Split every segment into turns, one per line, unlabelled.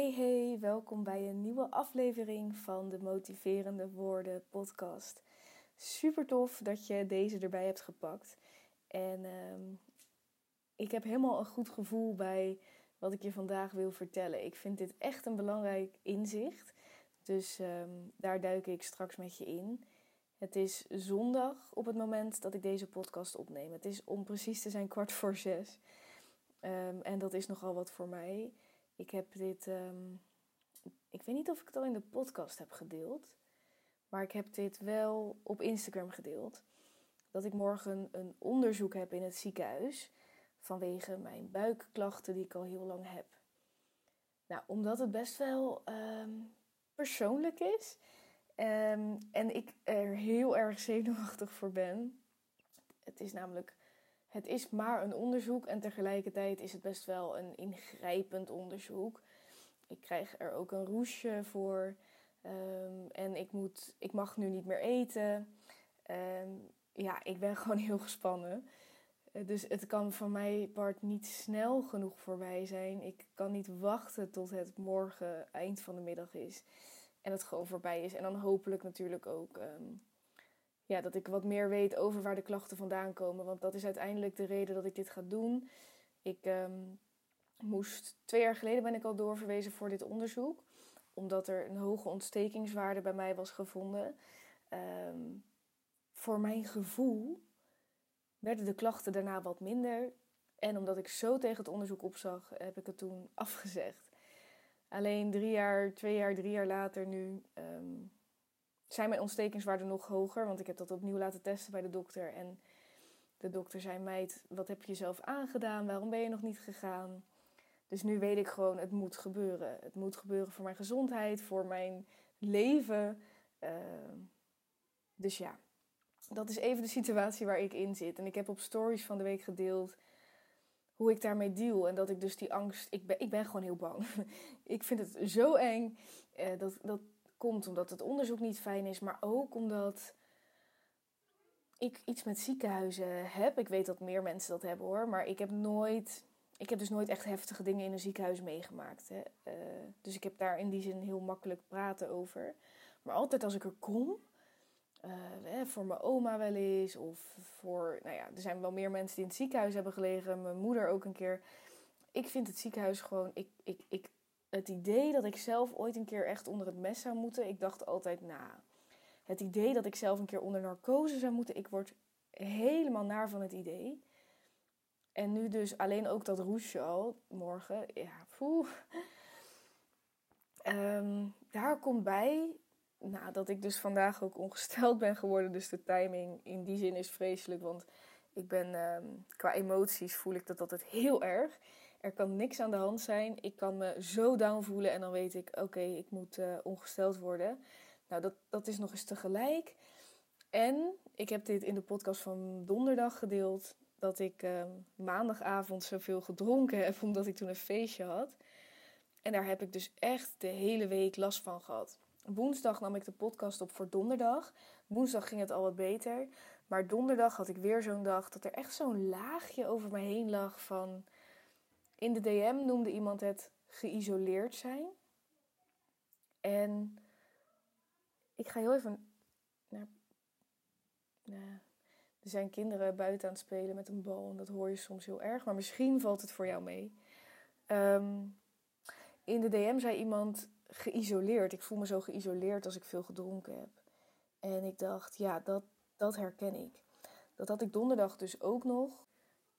Hey hey, welkom bij een nieuwe aflevering van de Motiverende Woorden podcast. Super tof dat je deze erbij hebt gepakt. En ehm, ik heb helemaal een goed gevoel bij wat ik je vandaag wil vertellen. Ik vind dit echt een belangrijk inzicht. Dus ehm, daar duik ik straks met je in. Het is zondag op het moment dat ik deze podcast opneem. Het is om precies te zijn kwart voor zes. Ehm, en dat is nogal wat voor mij. Ik heb dit. Ehm, ik weet niet of ik het al in de podcast heb gedeeld. Maar ik heb dit wel op Instagram gedeeld. Dat ik morgen een onderzoek heb in het ziekenhuis. Vanwege mijn buikklachten die ik al heel lang heb. Nou, omdat het best wel ehm, persoonlijk is. en ik er heel erg zenuwachtig voor ben. Het is namelijk het is maar een onderzoek en tegelijkertijd is het best wel een ingrijpend onderzoek. Ik krijg er ook een roesje voor. Ehm, en ik, moet, ik mag nu niet meer eten. Um, ja, ik ben gewoon heel gespannen. Eh, dus het kan van mij part niet snel genoeg voorbij zijn. Ik kan niet wachten tot het morgen eind van de middag is. En het gewoon voorbij is. En dan hopelijk natuurlijk ook ehm, ja, dat ik wat meer weet over waar de klachten vandaan komen. Want dat is uiteindelijk de reden dat ik dit ga doen. Ik ehm, moest twee jaar geleden ben ik al doorverwezen voor dit onderzoek. Omdat er een hoge ontstekingswaarde bij mij was gevonden. Ehm, voor mijn gevoel werden de klachten daarna wat minder. En omdat ik zo tegen het onderzoek opzag, heb ik het toen afgezegd. Alleen drie jaar, twee jaar, drie jaar later nu ehm, zijn mijn ontstekingswaarden nog hoger. Want ik heb dat opnieuw laten testen bij de dokter. En de dokter zei: Meid, wat heb je jezelf aangedaan? Waarom ben je nog niet gegaan? Dus nu weet ik gewoon: het moet gebeuren. Het moet gebeuren voor mijn gezondheid, voor mijn leven. Ehm, dus ja, dat is even de situatie waar ik in zit. En ik heb op stories van de week gedeeld hoe ik daarmee deal. En dat ik dus die angst. Ik ben, ik ben gewoon heel bang. ik vind het zo eng. Uh, dat, dat, komt omdat het onderzoek niet fijn is, maar ook omdat ik iets met ziekenhuizen heb. Ik weet dat meer mensen dat hebben hoor, maar ik heb nooit. Ik heb dus nooit echt heftige dingen in een ziekenhuis meegemaakt. Hè. Uh, dus ik heb daar in die zin heel makkelijk praten over. Maar altijd als ik er kom, uh, voor mijn oma wel eens, of voor, nou ja, er zijn wel meer mensen die in het ziekenhuis hebben gelegen, mijn moeder ook een keer. Ik vind het ziekenhuis gewoon, ik, ik, ik het idee dat ik zelf ooit een keer echt onder het mes zou moeten. Ik dacht altijd, nou, het idee dat ik zelf een keer onder narcose zou moeten. Ik word helemaal naar van het idee. En nu dus alleen ook dat roesje al, morgen. Ja. Ehm, daar komt bij nou, dat ik dus vandaag ook ongesteld ben geworden. Dus de timing in die zin is vreselijk. Want ik ben ehm, qua emoties voel ik dat altijd heel erg. Er kan niks aan de hand zijn. Ik kan me zo down voelen en dan weet ik, oké, ik moet uh, ongesteld worden. Nou, dat, dat is nog eens tegelijk. En ik heb dit in de podcast van donderdag gedeeld. Dat ik uh, maandagavond zoveel gedronken heb, omdat ik toen een feestje had. En daar heb ik dus echt de hele week last van gehad. Woensdag nam ik de podcast op voor donderdag. Woensdag ging het al wat beter. Maar donderdag had ik weer zo'n dag dat er echt zo'n laagje over me heen lag van in de DM noemde iemand het geïsoleerd zijn. En ik ga heel even naar. er zijn kinderen buiten aan het spelen met een bal en dat hoor je soms heel erg, maar misschien valt het voor jou mee. Ehm, in de DM zei iemand geïsoleerd. Ik voel me zo geïsoleerd als ik veel gedronken heb. En ik dacht, ja, dat, dat herken ik. Dat had ik donderdag dus ook nog.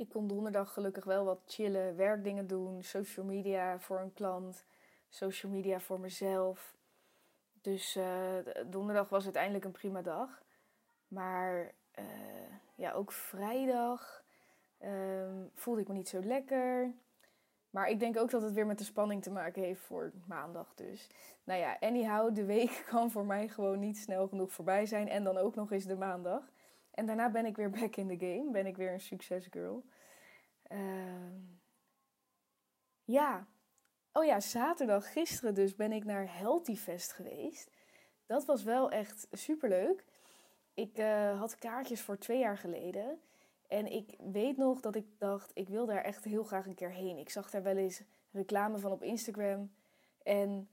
Ik kon donderdag gelukkig wel wat chillen, werkdingen doen, social media voor een klant, social media voor mezelf. Dus uh, donderdag was uiteindelijk een prima dag. Maar uh, ja, ook vrijdag um, voelde ik me niet zo lekker. Maar ik denk ook dat het weer met de spanning te maken heeft voor maandag dus. Nou ja, anyhow, de week kan voor mij gewoon niet snel genoeg voorbij zijn. En dan ook nog eens de maandag. En daarna ben ik weer back in the game. Ben ik weer een succesgirl. Uh, ja. Oh ja, zaterdag, gisteren dus, ben ik naar Healthy Fest geweest. Dat was wel echt superleuk. Ik uh, had kaartjes voor twee jaar geleden. En ik weet nog dat ik dacht, ik wil daar echt heel graag een keer heen. Ik zag daar wel eens reclame van op Instagram. En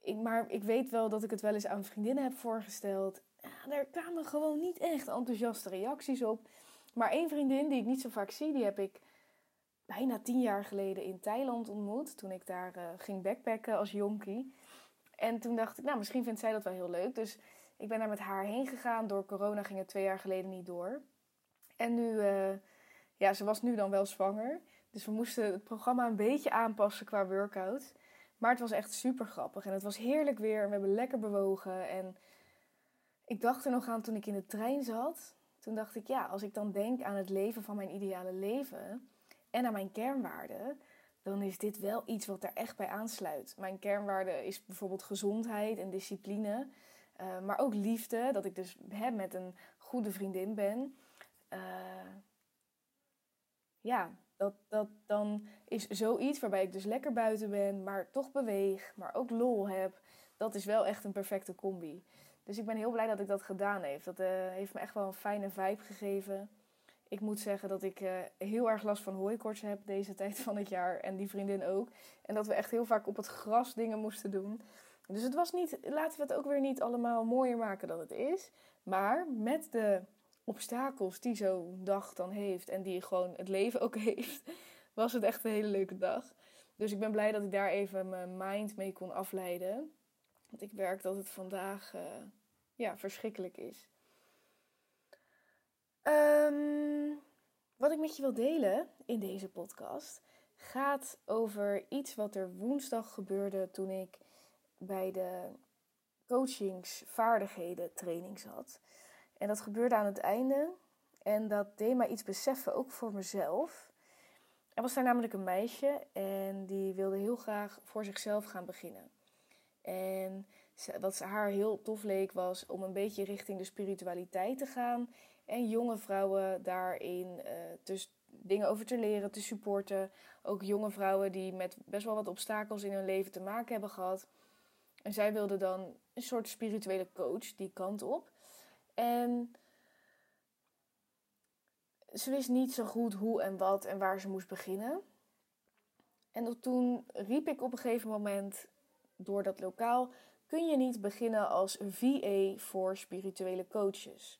ik, maar ik weet wel dat ik het wel eens aan vriendinnen heb voorgesteld. Daar kwamen gewoon niet echt enthousiaste reacties op. Maar één vriendin die ik niet zo vaak zie, die heb ik bijna tien jaar geleden in Thailand ontmoet. Toen ik daar uh, ging backpacken als jonkie. En toen dacht ik, nou, misschien vindt zij dat wel heel leuk. Dus ik ben daar met haar heen gegaan. Door corona ging het twee jaar geleden niet door. En nu, uh, ja, ze was nu dan wel zwanger. Dus we moesten het programma een beetje aanpassen qua workout. Maar het was echt super grappig. En het was heerlijk weer. We hebben lekker bewogen. En ik dacht er nog aan toen ik in de trein zat. Toen dacht ik, ja, als ik dan denk aan het leven van mijn ideale leven en aan mijn kernwaarden, dan is dit wel iets wat er echt bij aansluit. Mijn kernwaarde is bijvoorbeeld gezondheid en discipline, uh, maar ook liefde, dat ik dus hè, met een goede vriendin ben. Uh, ja, dat, dat dan is zoiets waarbij ik dus lekker buiten ben, maar toch beweeg, maar ook lol heb. Dat is wel echt een perfecte combi. Dus ik ben heel blij dat ik dat gedaan heb. Dat uh, heeft me echt wel een fijne vibe gegeven. Ik moet zeggen dat ik uh, heel erg last van hooikoorts heb deze tijd van het jaar. En die vriendin ook. En dat we echt heel vaak op het gras dingen moesten doen. Dus het was niet, laten we het ook weer niet allemaal mooier maken dan het is. Maar met de obstakels die zo'n dag dan heeft en die gewoon het leven ook heeft, was het echt een hele leuke dag. Dus ik ben blij dat ik daar even mijn mind mee kon afleiden. Want ik werk dat het vandaag uh, ja, verschrikkelijk is. Um, wat ik met je wil delen in deze podcast gaat over iets wat er woensdag gebeurde toen ik bij de coachingsvaardigheden training zat. En dat gebeurde aan het einde. En dat deed mij iets beseffen, ook voor mezelf. Er was daar namelijk een meisje en die wilde heel graag voor zichzelf gaan beginnen. En wat haar heel tof leek was om een beetje richting de spiritualiteit te gaan. En jonge vrouwen daarin dus dingen over te leren, te supporten. Ook jonge vrouwen die met best wel wat obstakels in hun leven te maken hebben gehad. En zij wilde dan een soort spirituele coach die kant op. En ze wist niet zo goed hoe en wat en waar ze moest beginnen. En toen riep ik op een gegeven moment door dat lokaal: kun je niet beginnen als VA voor spirituele coaches?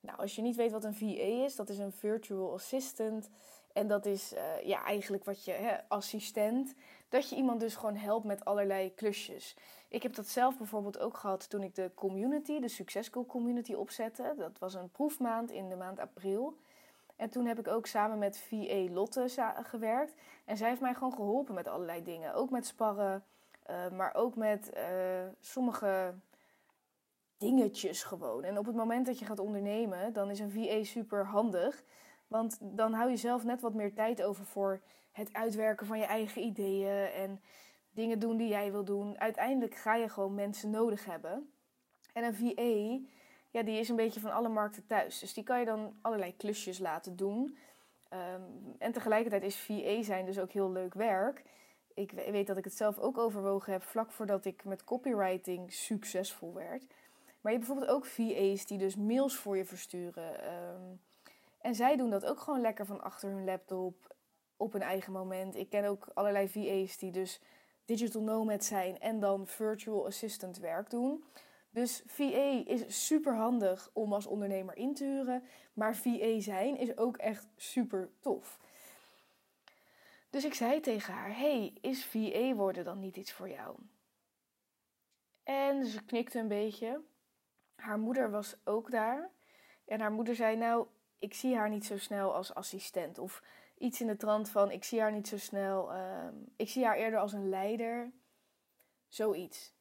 Nou, als je niet weet wat een VA is, dat is een virtual assistant. En dat is uh, ja, eigenlijk wat je, hè, assistent. Dat je iemand dus gewoon helpt met allerlei klusjes. Ik heb dat zelf bijvoorbeeld ook gehad toen ik de community, de Successful Community opzette. Dat was een proefmaand in de maand april. En toen heb ik ook samen met VA Lotte gewerkt. En zij heeft mij gewoon geholpen met allerlei dingen. Ook met sparren, uh, maar ook met uh, sommige dingetjes gewoon. En op het moment dat je gaat ondernemen, dan is een VA super handig. Want dan hou je zelf net wat meer tijd over voor het uitwerken van je eigen ideeën en dingen doen die jij wil doen. Uiteindelijk ga je gewoon mensen nodig hebben. En een VA, ja, die is een beetje van alle markten thuis. Dus die kan je dan allerlei klusjes laten doen. Um, en tegelijkertijd is VA zijn dus ook heel leuk werk. Ik weet dat ik het zelf ook overwogen heb vlak voordat ik met copywriting succesvol werd. Maar je hebt bijvoorbeeld ook VA's die dus mails voor je versturen. Um, en zij doen dat ook gewoon lekker van achter hun laptop op hun eigen moment. Ik ken ook allerlei VA's die dus digital nomad zijn en dan virtual assistant werk doen. Dus VA is super handig om als ondernemer in te huren. Maar VA zijn is ook echt super tof. Dus ik zei tegen haar: Hey, is VA worden dan niet iets voor jou? En ze knikte een beetje. Haar moeder was ook daar. En haar moeder zei: Nou, ik zie haar niet zo snel als assistent. Of iets in de trant van: Ik zie haar niet zo snel. Uh, ik zie haar eerder als een leider. Zoiets.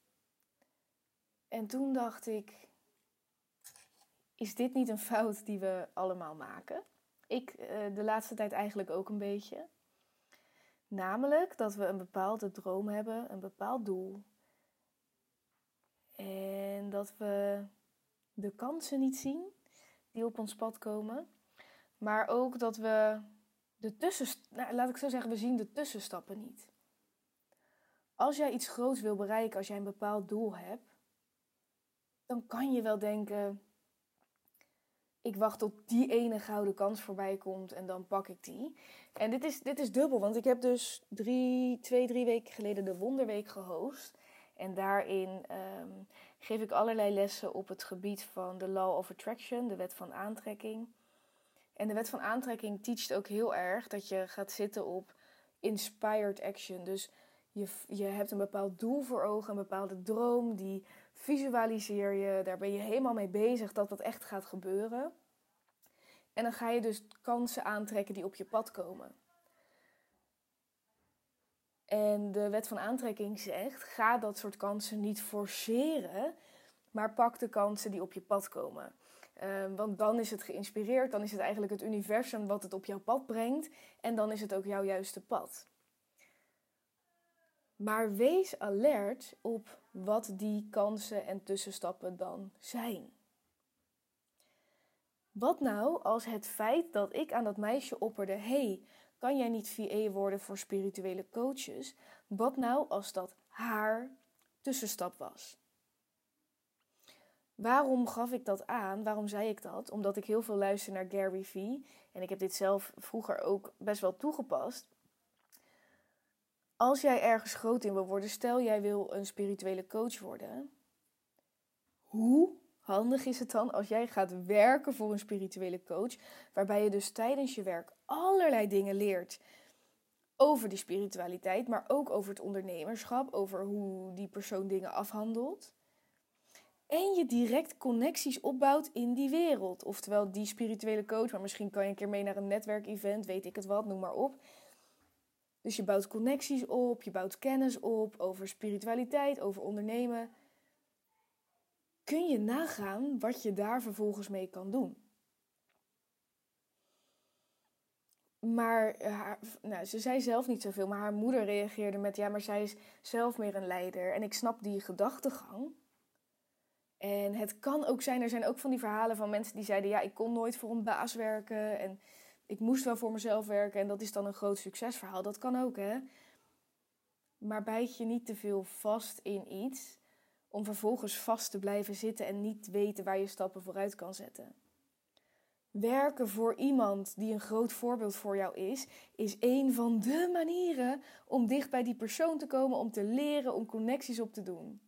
En toen dacht ik: Is dit niet een fout die we allemaal maken? Ik uh, de laatste tijd eigenlijk ook een beetje. Namelijk dat we een bepaalde droom hebben, een bepaald doel. En dat we de kansen niet zien die op ons pad komen. Maar ook dat we de tussenstappen, nou, laat ik zo zeggen, we zien de tussenstappen niet. Als jij iets groots wil bereiken, als jij een bepaald doel hebt, dan kan je wel denken: ik wacht tot die ene gouden kans voorbij komt en dan pak ik die. En dit is, dit is dubbel, want ik heb dus drie, twee, drie weken geleden de Wonderweek gehost. En daarin ehm, geef ik allerlei lessen op het gebied van de Law of Attraction, de wet van aantrekking. En de wet van aantrekking teacht ook heel erg dat je gaat zitten op inspired action. Dus je, je hebt een bepaald doel voor ogen, een bepaalde droom, die visualiseer je, daar ben je helemaal mee bezig dat dat echt gaat gebeuren. En dan ga je dus kansen aantrekken die op je pad komen. En de wet van aantrekking zegt: ga dat soort kansen niet forceren, maar pak de kansen die op je pad komen. Ehm, want dan is het geïnspireerd, dan is het eigenlijk het universum wat het op jouw pad brengt en dan is het ook jouw juiste pad. Maar wees alert op wat die kansen en tussenstappen dan zijn. Wat nou als het feit dat ik aan dat meisje opperde: hey, kan jij niet VA worden voor spirituele coaches? Wat nou als dat haar tussenstap was? Waarom gaf ik dat aan? Waarom zei ik dat? Omdat ik heel veel luister naar Gary Vee. En ik heb dit zelf vroeger ook best wel toegepast. Als jij ergens groot in wil worden, stel jij wil een spirituele coach worden. Hoe handig is het dan als jij gaat werken voor een spirituele coach, waarbij je dus tijdens je werk allerlei dingen leert over die spiritualiteit, maar ook over het ondernemerschap, over hoe die persoon dingen afhandelt. En je direct connecties opbouwt in die wereld. Oftewel die spirituele coach, maar misschien kan je een keer mee naar een netwerkevent, weet ik het wat, noem maar op. Dus je bouwt connecties op, je bouwt kennis op over spiritualiteit, over ondernemen. Kun je nagaan wat je daar vervolgens mee kan doen? Maar haar, nou, ze zei zelf niet zoveel, maar haar moeder reageerde met: Ja, maar zij is zelf meer een leider. En ik snap die gedachtegang. En het kan ook zijn, er zijn ook van die verhalen van mensen die zeiden: Ja, ik kon nooit voor een baas werken. En ik moest wel voor mezelf werken en dat is dan een groot succesverhaal. Dat kan ook, hè? Maar bijt je niet te veel vast in iets om vervolgens vast te blijven zitten en niet weten waar je stappen vooruit kan zetten. Werken voor iemand die een groot voorbeeld voor jou is, is een van de manieren om dicht bij die persoon te komen, om te leren, om connecties op te doen.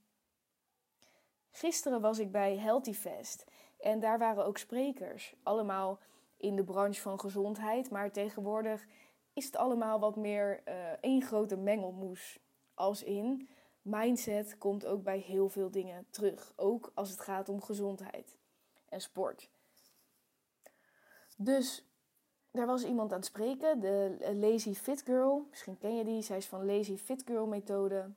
Gisteren was ik bij Healthy Fest en daar waren ook sprekers, allemaal in de branche van gezondheid. Maar tegenwoordig is het allemaal wat meer uh, één grote mengelmoes. Als in, mindset komt ook bij heel veel dingen terug. Ook als het gaat om gezondheid en sport. Dus daar was iemand aan het spreken, de Lazy Fit Girl. Misschien ken je die. Zij is van Lazy Fit Girl methode.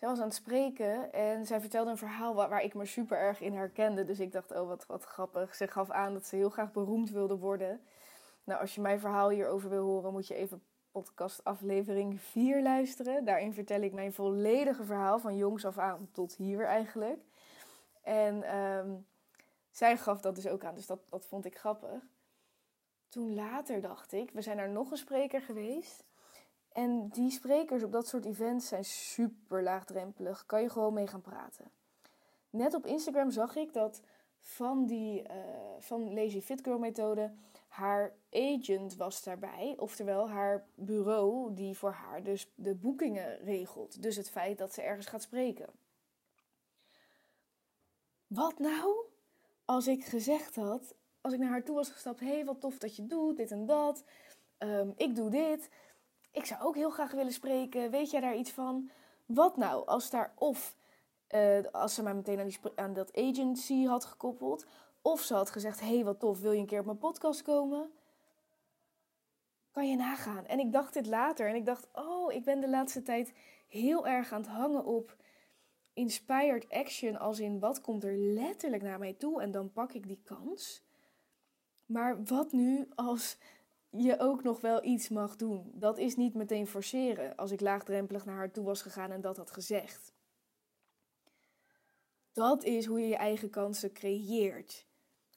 Zij was aan het spreken en zij vertelde een verhaal waar, ik me super erg in herkende. Dus ik dacht, oh wat, wat grappig. Ze gaf aan dat ze heel graag beroemd wilde worden. Nou, als je mijn verhaal hierover wil horen, moet je even podcast aflevering 4 luisteren. Daarin vertel ik mijn volledige verhaal van jongs af aan tot hier eigenlijk. En um, zij gaf dat dus ook aan, dus dat, dat vond ik grappig. Toen later dacht ik, we zijn naar nog een spreker geweest. En die sprekers op dat soort events zijn super laagdrempelig. Kan je gewoon mee gaan praten. Net op Instagram zag ik dat van die uh, van Lazy Fit Girl methode haar agent was daarbij. Oftewel haar bureau die voor haar dus de boekingen regelt. Dus het feit dat ze ergens gaat spreken. Wat nou als ik gezegd had, als ik naar haar toe was gestapt: hé, hey, wat tof dat je doet, dit en dat. Um, ik doe dit ik zou ook heel graag willen spreken. Weet jij daar iets van? Wat nou als daar of uh, als ze mij meteen aan, die, aan dat agency had gekoppeld, of ze had gezegd: hey, wat tof, wil je een keer op mijn podcast komen? Kan je nagaan. En ik dacht dit later en ik dacht: oh, ik ben de laatste tijd heel erg aan het hangen op inspired action, als in wat komt er letterlijk naar mij toe en dan pak ik die kans. Maar wat nu als je ook nog wel iets mag doen. Dat is niet meteen forceren als ik laagdrempelig naar haar toe was gegaan en dat had gezegd. Dat is hoe je je eigen kansen creëert.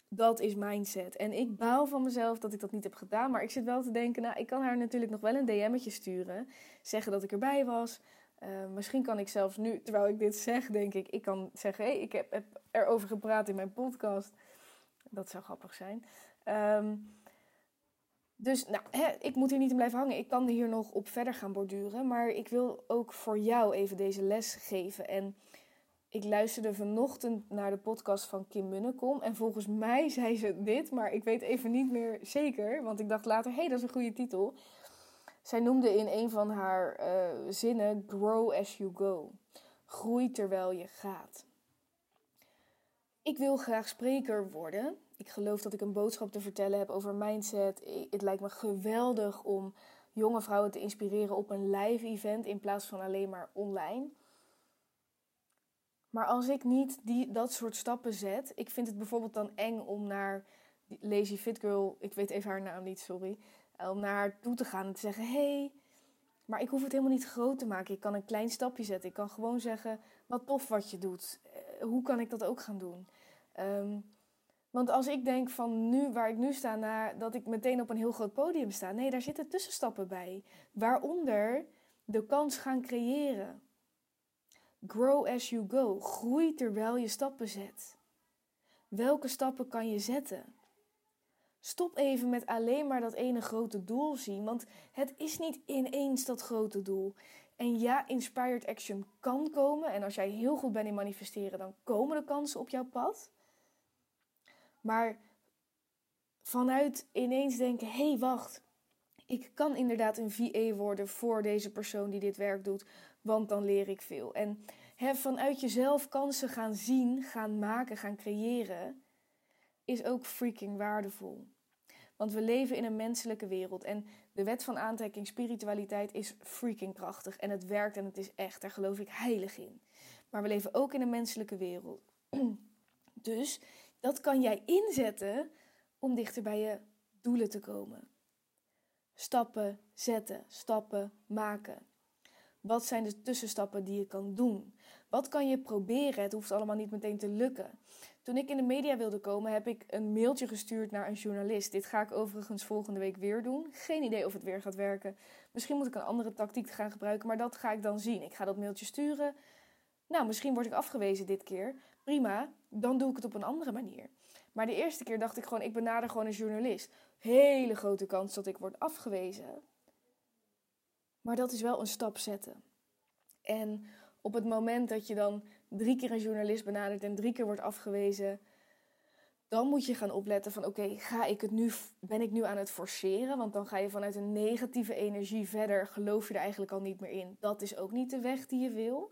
Dat is mindset. En ik baal van mezelf dat ik dat niet heb gedaan. Maar ik zit wel te denken, nou, ik kan haar natuurlijk nog wel een DM'tje sturen. Zeggen dat ik erbij was. Uh, misschien kan ik zelfs nu, terwijl ik dit zeg, denk ik, ik kan zeggen, hey, ik heb, heb erover gepraat in mijn podcast. Dat zou grappig zijn. Ehm, dus nou, hè, ik moet hier niet in blijven hangen. Ik kan hier nog op verder gaan borduren. Maar ik wil ook voor jou even deze les geven. En ik luisterde vanochtend naar de podcast van Kim Munnekom. En volgens mij zei ze dit, maar ik weet even niet meer zeker. Want ik dacht later, hé, hey, dat is een goede titel. Zij noemde in een van haar uh, zinnen Grow as you go. Groei terwijl je gaat. Ik wil graag spreker worden. Ik geloof dat ik een boodschap te vertellen heb over mindset. Het lijkt me geweldig om jonge vrouwen te inspireren op een live event in plaats van alleen maar online. Maar als ik niet die, dat soort stappen zet, ik vind het bijvoorbeeld dan eng om naar Lazy Fit Girl, ik weet even haar naam niet, sorry, om naar haar toe te gaan en te zeggen: hey, maar ik hoef het helemaal niet groot te maken. Ik kan een klein stapje zetten. Ik kan gewoon zeggen: wat tof wat je doet. Eh, hoe kan ik dat ook gaan doen? Ehm, want als ik denk van nu, waar ik nu sta, naar dat ik meteen op een heel groot podium sta. Nee, daar zitten tussenstappen bij. Waaronder de kans gaan creëren. Grow as you go. Groei terwijl je stappen zet. Welke stappen kan je zetten? Stop even met alleen maar dat ene grote doel zien, want het is niet ineens dat grote doel. En ja, inspired action kan komen. En als jij heel goed bent in manifesteren, dan komen de kansen op jouw pad. Maar vanuit ineens denken: hé, hey, wacht. Ik kan inderdaad een VA worden voor deze persoon die dit werk doet, want dan leer ik veel. En he, vanuit jezelf kansen gaan zien, gaan maken, gaan creëren, is ook freaking waardevol. Want we leven in een menselijke wereld en de wet van aantrekking, spiritualiteit is freaking krachtig en het werkt en het is echt. Daar geloof ik heilig in. Maar we leven ook in een menselijke wereld. Dus dat kan jij inzetten om dichter bij je doelen te komen. Stappen zetten, stappen maken. Wat zijn de tussenstappen die je kan doen? Wat kan je proberen? Het hoeft allemaal niet meteen te lukken. Toen ik in de media wilde komen, heb ik een mailtje gestuurd naar een journalist. Dit ga ik overigens volgende week weer doen. Geen idee of het weer gaat werken. Misschien moet ik een andere tactiek gaan gebruiken, maar dat ga ik dan zien. Ik ga dat mailtje sturen. Nou, misschien word ik afgewezen dit keer. Prima, dan doe ik het op een andere manier. Maar de eerste keer dacht ik gewoon, ik benader gewoon een journalist. Hele grote kans dat ik word afgewezen. Maar dat is wel een stap zetten. En op het moment dat je dan drie keer een journalist benadert en drie keer wordt afgewezen, dan moet je gaan opletten van oké, ga ik het nu, ben ik nu aan het forceren? Want dan ga je vanuit een negatieve energie verder, geloof je er eigenlijk al niet meer in. Dat is ook niet de weg die je wil.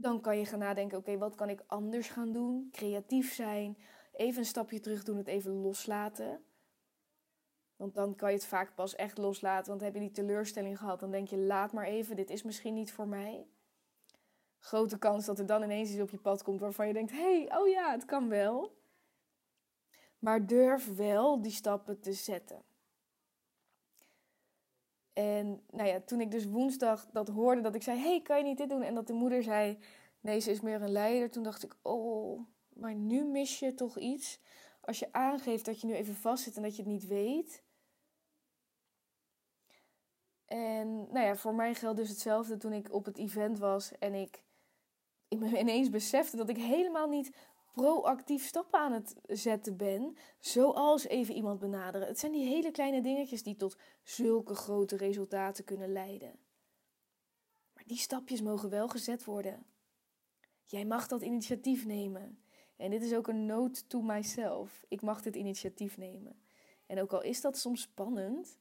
Dan kan je gaan nadenken, oké, wat kan ik anders gaan doen? Creatief zijn, even een stapje terug doen, het even loslaten. Want dan kan je het vaak pas echt loslaten. Want heb je die teleurstelling gehad, dan denk je, laat maar even, dit is misschien niet voor mij grote kans dat er dan ineens iets op je pad komt waarvan je denkt: hey, oh ja, het kan wel. Maar durf wel die stappen te zetten. En nou ja, toen ik dus woensdag dat hoorde, dat ik zei: hey, kan je niet dit doen? En dat de moeder zei: nee, ze is meer een leider. Toen dacht ik: oh, maar nu mis je toch iets. Als je aangeeft dat je nu even vastzit en dat je het niet weet. En nou ja, voor mij geldt dus hetzelfde toen ik op het event was en ik ik me ineens besefte dat ik helemaal niet proactief stappen aan het zetten ben, zoals even iemand benaderen. Het zijn die hele kleine dingetjes die tot zulke grote resultaten kunnen leiden. Maar die stapjes mogen wel gezet worden. Jij mag dat initiatief nemen. En dit is ook een note to myself. Ik mag dit initiatief nemen. En ook al is dat soms spannend,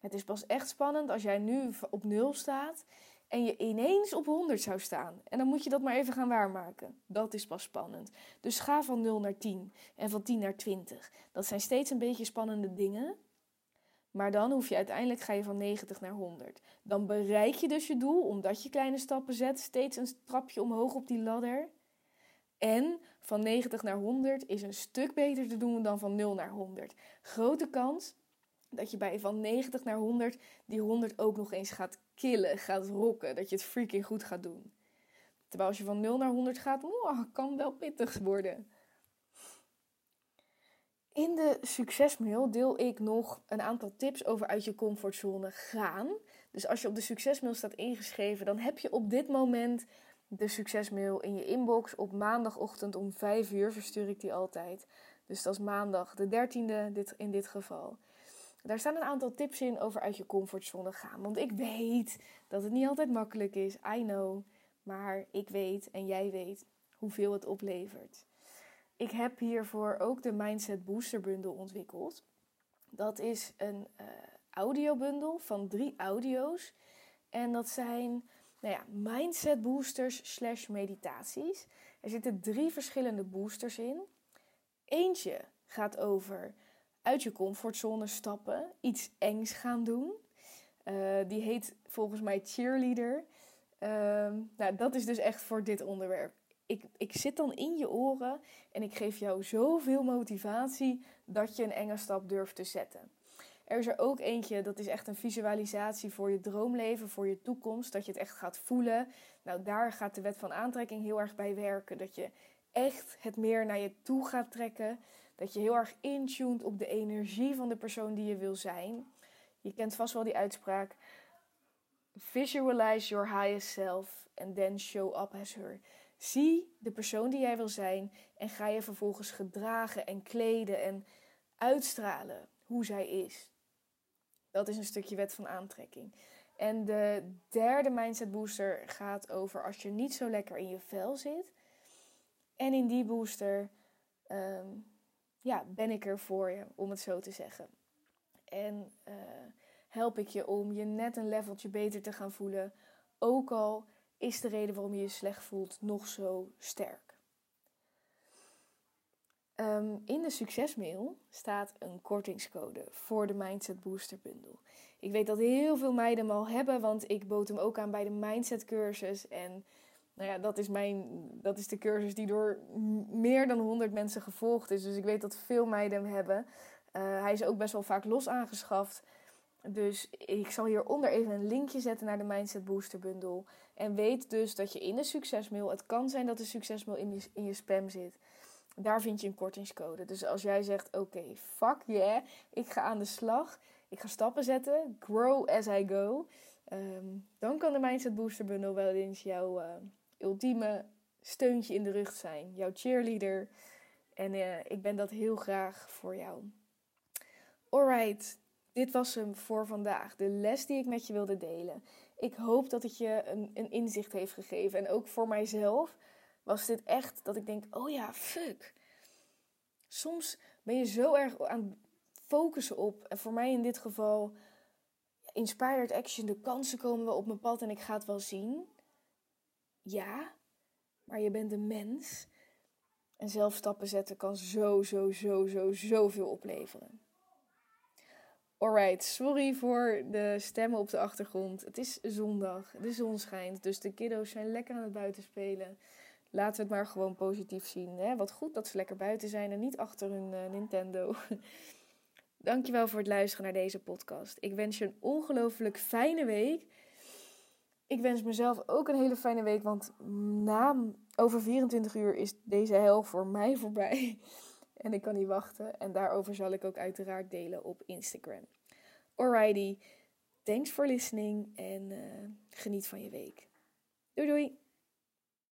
het is pas echt spannend als jij nu op nul staat en je ineens op 100 zou staan. En dan moet je dat maar even gaan waarmaken. Dat is pas spannend. Dus ga van 0 naar 10 en van 10 naar 20. Dat zijn steeds een beetje spannende dingen. Maar dan hoef je uiteindelijk ga je van 90 naar 100. Dan bereik je dus je doel omdat je kleine stappen zet, steeds een trapje omhoog op die ladder. En van 90 naar 100 is een stuk beter te doen dan van 0 naar 100. Grote kans dat je bij van 90 naar 100 die 100 ook nog eens gaat killen, gaat rocken. Dat je het freaking goed gaat doen. Terwijl als je van 0 naar 100 gaat, oh, kan wel pittig worden. In de succesmail deel ik nog een aantal tips over uit je comfortzone gaan. Dus als je op de succesmail staat ingeschreven, dan heb je op dit moment de succesmail in je inbox op maandagochtend om 5 uur. Verstuur ik die altijd. Dus dat is maandag de 13e dit, in dit geval. Daar staan een aantal tips in over uit je comfortzone gaan. Want ik weet dat het niet altijd makkelijk is. I know. Maar ik weet en jij weet hoeveel het oplevert. Ik heb hiervoor ook de Mindset Booster Bundle ontwikkeld. Dat is een uh, audiobundel van drie audio's. En dat zijn nou ja, mindset boosters slash meditaties. Er zitten drie verschillende boosters in. Eentje gaat over uit je comfortzone stappen, iets engs gaan doen. Uh, die heet volgens mij cheerleader. Uh, nou, dat is dus echt voor dit onderwerp. Ik, ik zit dan in je oren en ik geef jou zoveel motivatie dat je een enge stap durft te zetten. Er is er ook eentje, dat is echt een visualisatie voor je droomleven, voor je toekomst. Dat je het echt gaat voelen. Nou, daar gaat de wet van aantrekking heel erg bij werken. Dat je echt het meer naar je toe gaat trekken. Dat je heel erg intuned op de energie van de persoon die je wil zijn. Je kent vast wel die uitspraak. Visualize your highest self and then show up as her. Zie de persoon die jij wil zijn en ga je vervolgens gedragen en kleden en uitstralen hoe zij is. Dat is een stukje wet van aantrekking. En de derde mindset booster gaat over als je niet zo lekker in je vel zit. En in die booster ehm, ja, ben ik er voor je, om het zo te zeggen. En uh, help ik je om je net een leveltje beter te gaan voelen. Ook al is de reden waarom je je slecht voelt nog zo sterk. Um, in de succesmail staat een kortingscode voor de Mindset Booster Bundle. Ik weet dat heel veel meiden hem al hebben, want ik bood hem ook aan bij de Mindset cursus. En nou ja, dat is, mijn, dat is de cursus die door meer dan 100 mensen gevolgd is. Dus ik weet dat veel meiden hem hebben. Uh, hij is ook best wel vaak los aangeschaft. Dus ik zal hieronder even een linkje zetten naar de Mindset Booster Bundle. En weet dus dat je in de succesmail, het kan zijn dat de succesmail in je, in je spam zit. Daar vind je een kortingscode. Dus als jij zegt: Oké, fuck yeah, ik ga aan de slag. Ik ga stappen zetten. Grow as I go. Ehm, dan kan de Mindset Booster Bundle wel eens jouw uh, ultieme steuntje in de rug zijn. Jouw cheerleader. En uh, ik ben dat heel graag voor jou. Alright, dit was hem voor vandaag. De les die ik met je wilde delen. Ik hoop dat het je een, een inzicht heeft gegeven. En ook voor mijzelf was dit echt dat ik denk: oh ja, fuck. Soms ben je zo erg aan het focussen op, en voor mij in dit geval, inspired action, de kansen komen wel op mijn pad en ik ga het wel zien. Ja, maar je bent een mens. En zelf stappen zetten kan zo, zo, zo, zo, zoveel opleveren. Alright, sorry voor de stemmen op de achtergrond. Het is zondag, de zon schijnt, dus de kiddo's zijn lekker aan het buiten spelen laten we het maar gewoon positief zien. Hè? Wat goed dat ze lekker buiten zijn en niet achter hun uh, Nintendo. Dankjewel voor het luisteren naar deze podcast. Ik wens je een ongelooflijk fijne week. Ik wens mezelf ook een hele fijne week, want na over 24 uur is deze hel voor mij voorbij. En ik kan niet wachten. En daarover zal ik ook uiteraard delen op Instagram. Alrighty, thanks for listening en uh, geniet van je week. Doei doei!